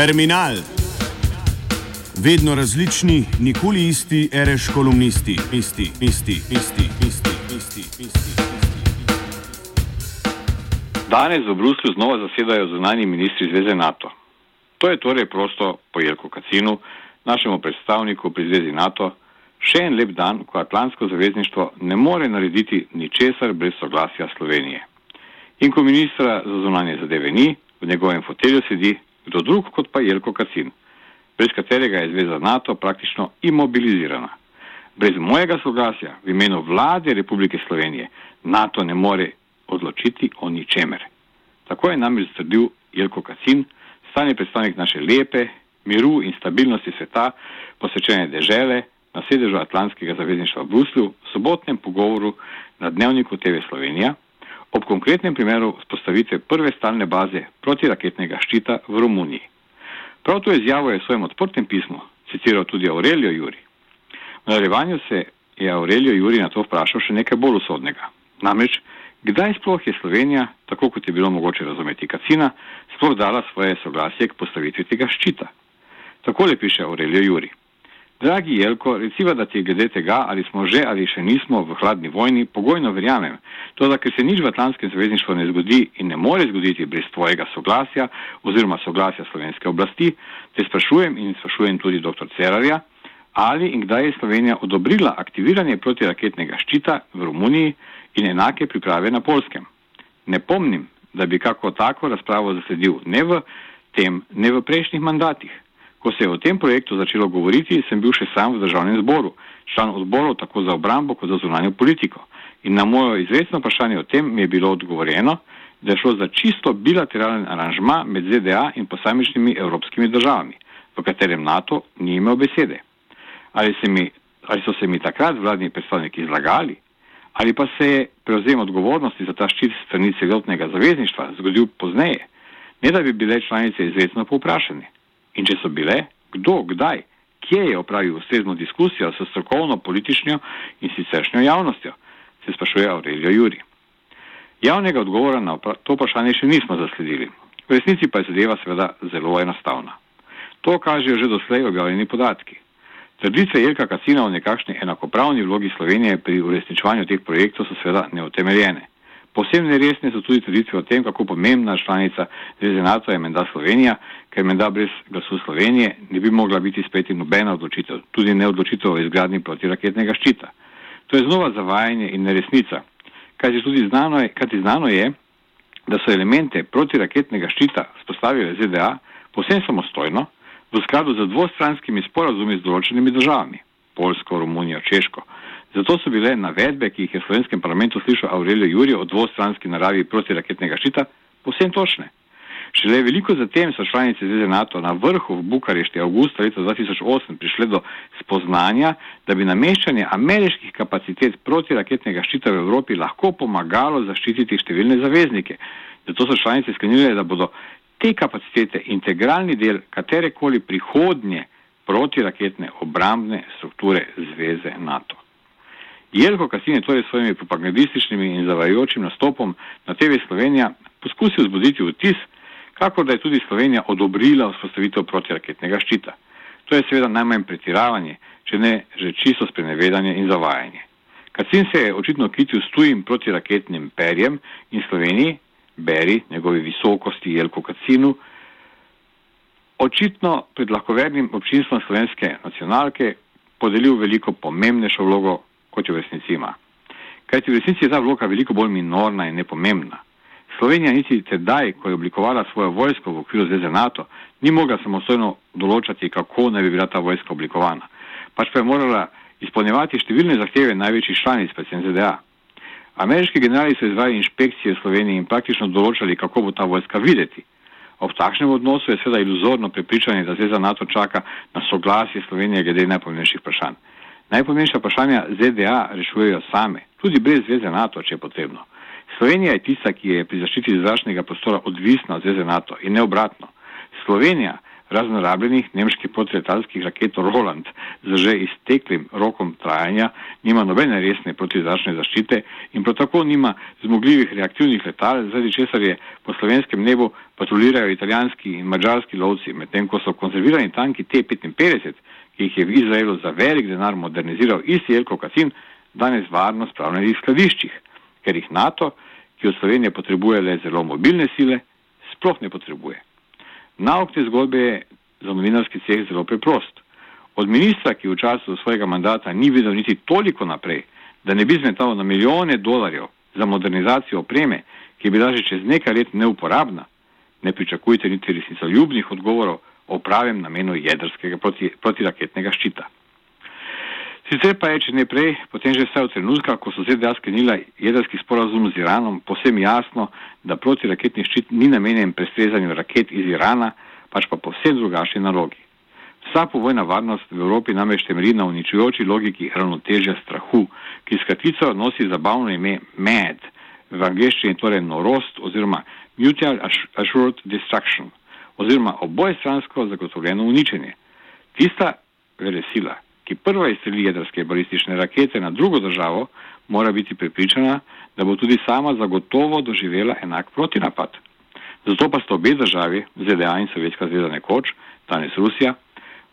Terminal. Vedno različni, nikoli isti, reš kolumnisti, isti, isti, isti, isti, isti, isti. Danes v Bruslju znova zasedajo zunani ministri Zveze NATO. To je torej prosto po Jelku Kacinu, našemu predstavniku pri Zvezi NATO, še en lep dan, ko Atlantsko zavezništvo ne more narediti ničesar brez soglasja Slovenije. In ko ministra za zunanje zadeve ni, v njegovem fotelju sedi kdo drug kot pa Jelko Kacin, brez katerega je Zveza NATO praktično imobilizirana. Brez mojega soglasja v imenu vlade Republike Slovenije NATO ne more odločiti o ničemer. Tako je namreč strdil Jelko Kacin, stani predstavnik naše lepe, miru in stabilnosti sveta, posvečene dežele na sedežu Atlantskega zavezništva v Bruslju v sobotnem pogovoru na dnevniku TV Slovenija ob konkretnem primeru spostavitve prve stalne baze protiraketnega ščita v Romuniji. Prav to izjavo je v svojem odprtem pismu citiral tudi Aurelio Juri. V nadaljevanju se je Aurelio Juri na to vprašal še nekaj bolj usodnega. Namreč, kdaj sploh je Slovenija, tako kot je bilo mogoče razumeti Kacina, sploh dala svoje soglasje k postavitvi tega ščita? Takole piše Aurelio Juri. Dragi Jelko, reciva, da ti glede tega, ali smo že ali še nismo v hladni vojni, pogojno verjamem. To, da se nič v Atlantskem zavezništvu ne zgodi in ne more zgoditi brez tvojega soglasja oziroma soglasja slovenske oblasti, te sprašujem in sprašujem tudi dr. Cerarja, ali in kdaj je Slovenija odobrila aktiviranje protiraketnega ščita v Romuniji in enake priprave na Polskem. Ne pomnim, da bi kako tako razpravo zasledil ne v tem, ne v prejšnjih mandatih. Ko se je o tem projektu začelo govoriti, sem bil še sam v državnem zboru, član odborov tako za obrambo kot za zunanjo politiko. In na mojo izredno vprašanje o tem mi je bilo odgovorjeno, da je šlo za čisto bilateralen aranžma med ZDA in posamičnimi evropskimi državami, v katerem NATO ni imel besede. Ali, mi, ali so se mi takrat vladni predstavniki izlagali, ali pa se je prevzem odgovornosti za ta ščit strani celotnega zavezništva zgodil pozneje, ne da bi bile članice izredno povprašene. In če so bile, kdo, kdaj, kje je opravil ustrezno diskusijo s strokovno, politično in siceršnjo javnostjo, se sprašuje Aurelio Juri. Javnega odgovora na to vprašanje še nismo zasledili. V resnici pa je zadeva seveda zelo enostavna. To kažejo že doslej objavljeni podatki. Trditve Jelka Kacina o nekakšni enakopravni vlogi Slovenije pri uresničevanju teh projektov so seveda neutemeljene. Posebno resne so tudi trditve o tem, kako pomembna članica Zveze NATO je menda Slovenija, ker menda brez glasu Slovenije ne bi mogla biti sprejeti nobena odločitev, tudi ne odločitev o izgradnji protiraketnega ščita. To je znova zavajanje in neresnica. Kaj je tudi znano, je, kaj znano je, da so elemente protiraketnega ščita spostavile ZDA posebno samostojno v skladu z dvostranskimi sporazumi z določenimi državami, Polsko, Romunijo, Češko. Zato so bile navedbe, ki jih je v slovenskem parlamentu slišal Aurelio Juri o dvostranski naravi protiraketnega ščita, posebno točne. Šele veliko zatem so članice Zveze NATO na vrhu v Bukarešti avgusta leta 2008 prišle do spoznanja, da bi nameščanje ameriških kapacitet protiraketnega ščita v Evropi lahko pomagalo zaščititi številne zaveznike. Zato so članice sklenile, da bodo te kapacitete integralni del katerekoli prihodnje protiraketne obrambne strukture Zveze NATO. Jelko Kasin je torej s svojimi propagandističnimi in zavajajočim nastopom na TV Slovenija poskusil zbuditi vtis, kako da je tudi Slovenija odobrila vzpostavitev protiraketnega ščita. To je seveda najmanj pretiravanje, če ne že čisto sprenevedanje in zavajanje. Kacin se je očitno kitil s tujim protiraketnim perjem in Sloveniji, beri njegovi visokosti Jelko Kacinu, očitno pred lahkovernim občinstvom slovenske nacionalke podelil veliko pomembnejšo vlogo kot jo v resnici ima. Kajti v resnici je ta vloga veliko bolj minorna in nepomembna. Slovenija niti tedaj, ko je oblikovala svojo vojsko v okviru Zveze NATO, ni mogla samostojno določati, kako naj bi bila ta vojska oblikovana. Pač pa je morala izpolnjevati številne zahteve največjih članic, predvsem ZDA. Ameriški generali so izvajali inšpekcije v Sloveniji in praktično določali, kako bo ta vojska videti. Ob takšnem odnosu je seveda iluzorno prepričanje, da Zveza NATO čaka na soglasje Slovenije glede najpomembnejših vprašanj. Najpomembnejša vprašanja ZDA rešujejo same, tudi brez zveze NATO, če je potrebno. Slovenija je tista, ki je pri zaščiti zračnega prostora odvisna od zveze NATO in ne obratno. Slovenija raznorabljenih nemških protiletalskih raket Roland z že izteklim rokom trajanja nima nobene resne protizračne zaščite in prav tako nima zmogljivih reaktivnih letal, zaradi česar je po slovenskem nebu patrulirajo italijanski in mađarski lovci, medtem ko so konzervirani tanki T-55, ki jih je v Izraelu za velik denar moderniziral isti Jelko Kacin, danes varno spravljeni v skladiščih, ker jih NATO, ki od Slovenije potrebuje le zelo mobilne sile, sploh ne potrebuje. Nauk te zgodbe je za novinarski ceh zelo preprost. Od ministra, ki v času svojega mandata ni videl niti toliko naprej, da ne bi zmetal na milijone dolarjev za modernizacijo opreme, ki je bila že čez nekaj let neuporabna, ne pričakujte niti resnicoljubnih odgovorov o pravem namenu jedrskega proti, protiraketnega ščita. Sicer pa je, če ne prej, potem že vse od trenutka, ko so ZDA sklenila jedrski sporazum z Iranom, posem jasno, da protiraketni ščit ni namenjen prestrezanju raket iz Irana, pač pa povsem drugačni nalogi. Vsa povojna varnost v Evropi namreč temelji na uničujoči logiki ravnotežja strahu, ki skratico nosi zabavno ime MAD, v angleščini torej norost oziroma Mutual Assured Destruction oziroma obojstransko zagotovljeno uničenje. Tista velesila, ki prva izstreli jedrske balistične rakete na drugo državo, mora biti prepričana, da bo tudi sama zagotovo doživela enak protinapad. Zato pa sta obe državi, ZDA in Sovjetska zveza nekoč, danes Rusija,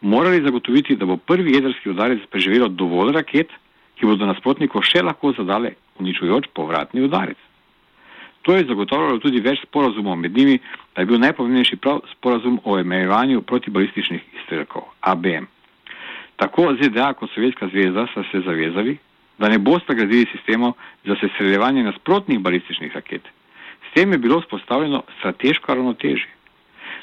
morali zagotoviti, da bo prvi jedrski udarec preživelo dovolj raket, ki bodo nasprotniku še lahko zadale uničujoč povratni udarec. To je zagotovilo tudi več sporazumov med njimi, da je bil najpomembnejši prav sporazum o emejevanju protibalističnih izstrelkov, ABM. Tako ZDA kot Sovjetska zveza so se zavezali, da ne boste gradili sistemov za sestreljevanje nasprotnih balističnih raket. S tem je bilo vzpostavljeno strateško ravnotežje.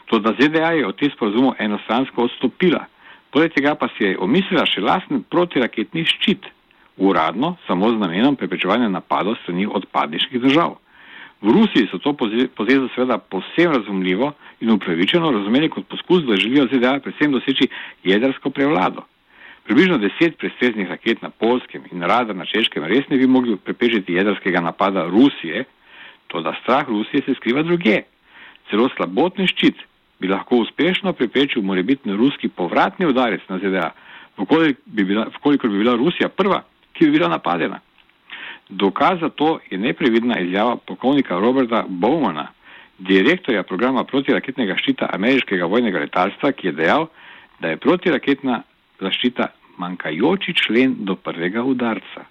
To, da ZDA je od te sporozumov enostransko odstopila, poleg tega pa si je omislila še lasten protiraketni ščit, uradno samo z namenom preprečevanja napadov strani odpadniških držav. V Rusiji so to pozezo seveda povsem razumljivo in upravičeno razumeli kot poskus, da želijo ZDA predvsem doseči jedrsko prevlado. Približno deset prestreznih raket na polskem in radar na češkem res ne bi mogli prepežiti jedrskega napada Rusije, to da strah Rusije se skriva druge. Celo slabotni ščit bi lahko uspešno preprečil morebitni ruski povratni udarec na ZDA, vkolikor bi, bi bila Rusija prva, ki bi bila napadena. Dokaz za to je neprevidna izjava polkovnika Roberta Bowmana, direktorja programa protiraketnega ščita ameriškega vojnega letalstva, ki je dejal, da je protiraketna zaščita manjkajoči člen do prvega udarca.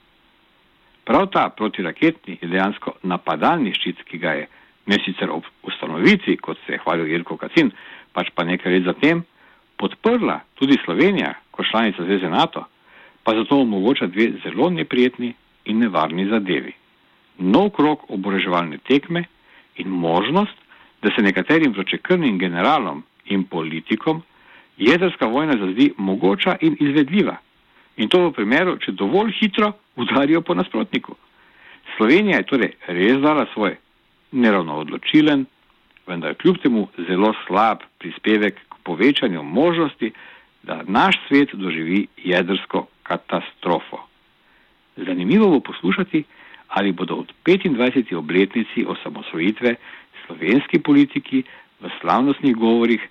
Prav ta protiraketni je dejansko napadalni ščit, ki ga je ne sicer ob ustanovitvi, kot se je hvalil Jelko Kacin, pač pa nekaj let zatem podprla tudi Slovenija kot članica Zveze NATO, pa zato omogoča dve zelo neprijetni in nevarni zadevi. Nov krok oboroževalne tekme in možnost, da se nekaterim vročekrvnim generalom in politikom jedrska vojna zazdi mogoča in izvedljiva. In to v primeru, če dovolj hitro udarijo po nasprotniku. Slovenija je torej res dala svoj neravno odločilen, vendar kljub temu zelo slab prispevek k povečanju možnosti, da naš svet doživi jedrsko katastrofo. Zanimivo bo poslušati, ali bodo od 25. obletnici osamosvojitve slovenski politiki v slavnostnih govorih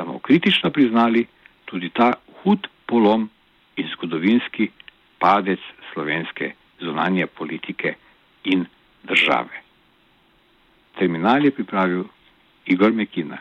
samo kritično priznali tudi ta hud polom in zgodovinski padec slovenske zunanje politike in države. Terminal je pripravil Igor Mekina.